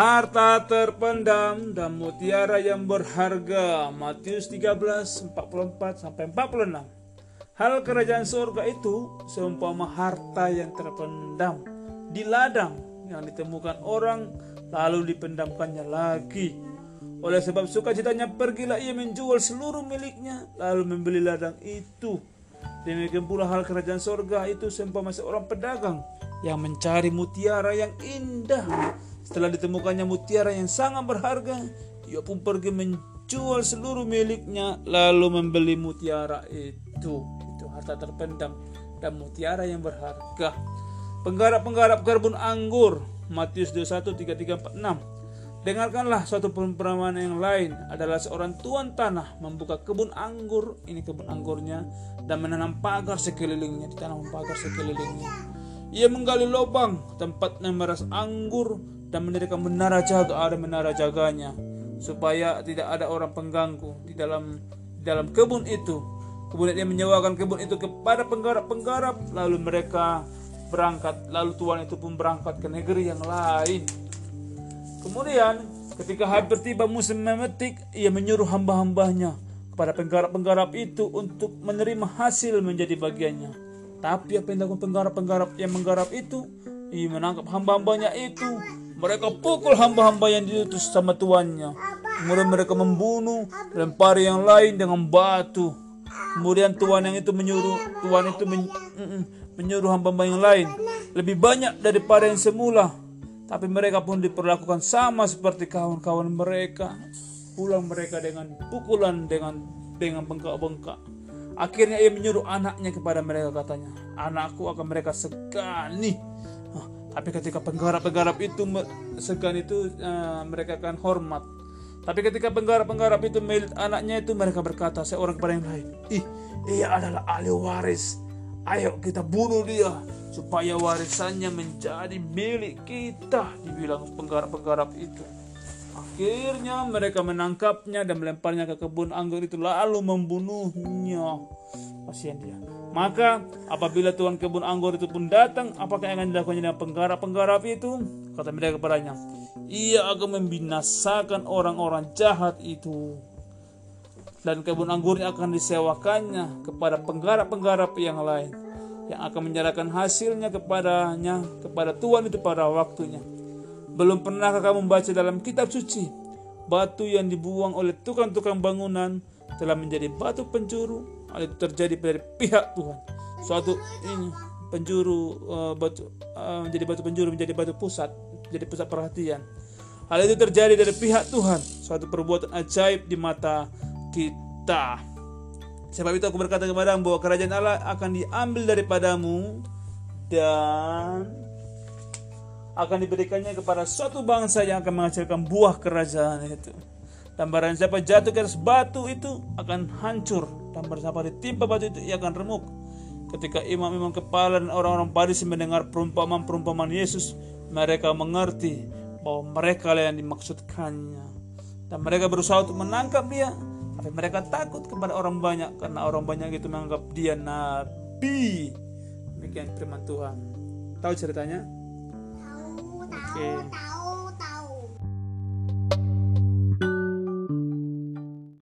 Harta terpendam dan mutiara yang berharga. Matius 13, 44 sampai 46. Hal kerajaan surga itu seumpama harta yang terpendam di ladang yang ditemukan orang lalu dipendamkannya lagi. Oleh sebab sukacitanya pergilah ia menjual seluruh miliknya lalu membeli ladang itu. Demikian pula hal kerajaan surga itu seumpama seorang pedagang yang mencari mutiara yang indah setelah ditemukannya mutiara yang sangat berharga, ia pun pergi menjual seluruh miliknya lalu membeli mutiara itu. Itu harta terpendam dan mutiara yang berharga. Penggarap-penggarap kebun anggur Matius 21 33 46. Dengarkanlah suatu perumpamaan yang lain adalah seorang tuan tanah membuka kebun anggur, ini kebun anggurnya dan menanam pagar sekelilingnya, ditanam pagar sekelilingnya. Ia menggali lubang tempat memeras anggur dan mendirikan menara jaga ada menara jaganya supaya tidak ada orang pengganggu di dalam di dalam kebun itu. Kemudian dia menyewakan kebun itu kepada penggarap-penggarap lalu mereka berangkat lalu tuan itu pun berangkat ke negeri yang lain. Kemudian ketika hampir tiba musim memetik ia menyuruh hamba-hambanya kepada penggarap-penggarap itu untuk menerima hasil menjadi bagiannya. Tapi apa yang dilakukan penggarap-penggarap yang menggarap itu? Ia menangkap hamba-hambanya itu mereka pukul hamba-hamba yang diutus sama tuannya. Kemudian mereka membunuh, lempar yang lain dengan batu. Kemudian tuan yang itu menyuruh, tuan itu men, menyuruh hamba-hamba yang lain lebih banyak daripada yang semula. Tapi mereka pun diperlakukan sama seperti kawan-kawan mereka. Pulang mereka dengan pukulan dengan dengan bengkak-bengkak. Akhirnya ia menyuruh anaknya kepada mereka katanya, anakku akan mereka segani tapi ketika penggarap-penggarap itu segan itu uh, mereka akan hormat. Tapi ketika penggarap-penggarap itu milik anaknya itu mereka berkata seorang kepada yang lain, ih ia adalah ahli waris. Ayo kita bunuh dia supaya warisannya menjadi milik kita. Dibilang penggarap-penggarap itu. Akhirnya mereka menangkapnya dan melemparnya ke kebun anggur itu lalu membunuhnya. Kasihan dia. Maka apabila tuan kebun anggur itu pun datang, apakah yang akan dilakukannya dengan penggarap-penggarap itu? Kata mereka kepadanya, ia akan membinasakan orang-orang jahat itu. Dan kebun anggurnya akan disewakannya kepada penggarap-penggarap yang lain yang akan menyerahkan hasilnya kepadanya kepada Tuhan itu pada waktunya. Belum pernahkah kamu membaca dalam kitab suci batu yang dibuang oleh tukang-tukang bangunan telah menjadi batu pencuru Hal itu terjadi dari pihak Tuhan. Suatu ini penjuru uh, batu uh, menjadi batu penjuru menjadi batu pusat, menjadi pusat perhatian. Hal itu terjadi dari pihak Tuhan, suatu perbuatan ajaib di mata kita. Sebab itu aku berkata kepadamu bahwa kerajaan Allah akan diambil daripadamu dan akan diberikannya kepada suatu bangsa yang akan menghasilkan buah kerajaan itu. Dan barang siapa jatuh ke atas batu itu akan hancur. Dan siapa ditimpa batu itu ia akan remuk. Ketika imam-imam kepala dan orang-orang Farisi mendengar perumpamaan-perumpamaan Yesus, mereka mengerti bahwa mereka yang dimaksudkannya. Dan mereka berusaha untuk menangkap dia, tapi mereka takut kepada orang banyak karena orang banyak itu menganggap dia nabi. Demikian firman Tuhan. Tahu ceritanya? Tahu, tahu, okay. tahu.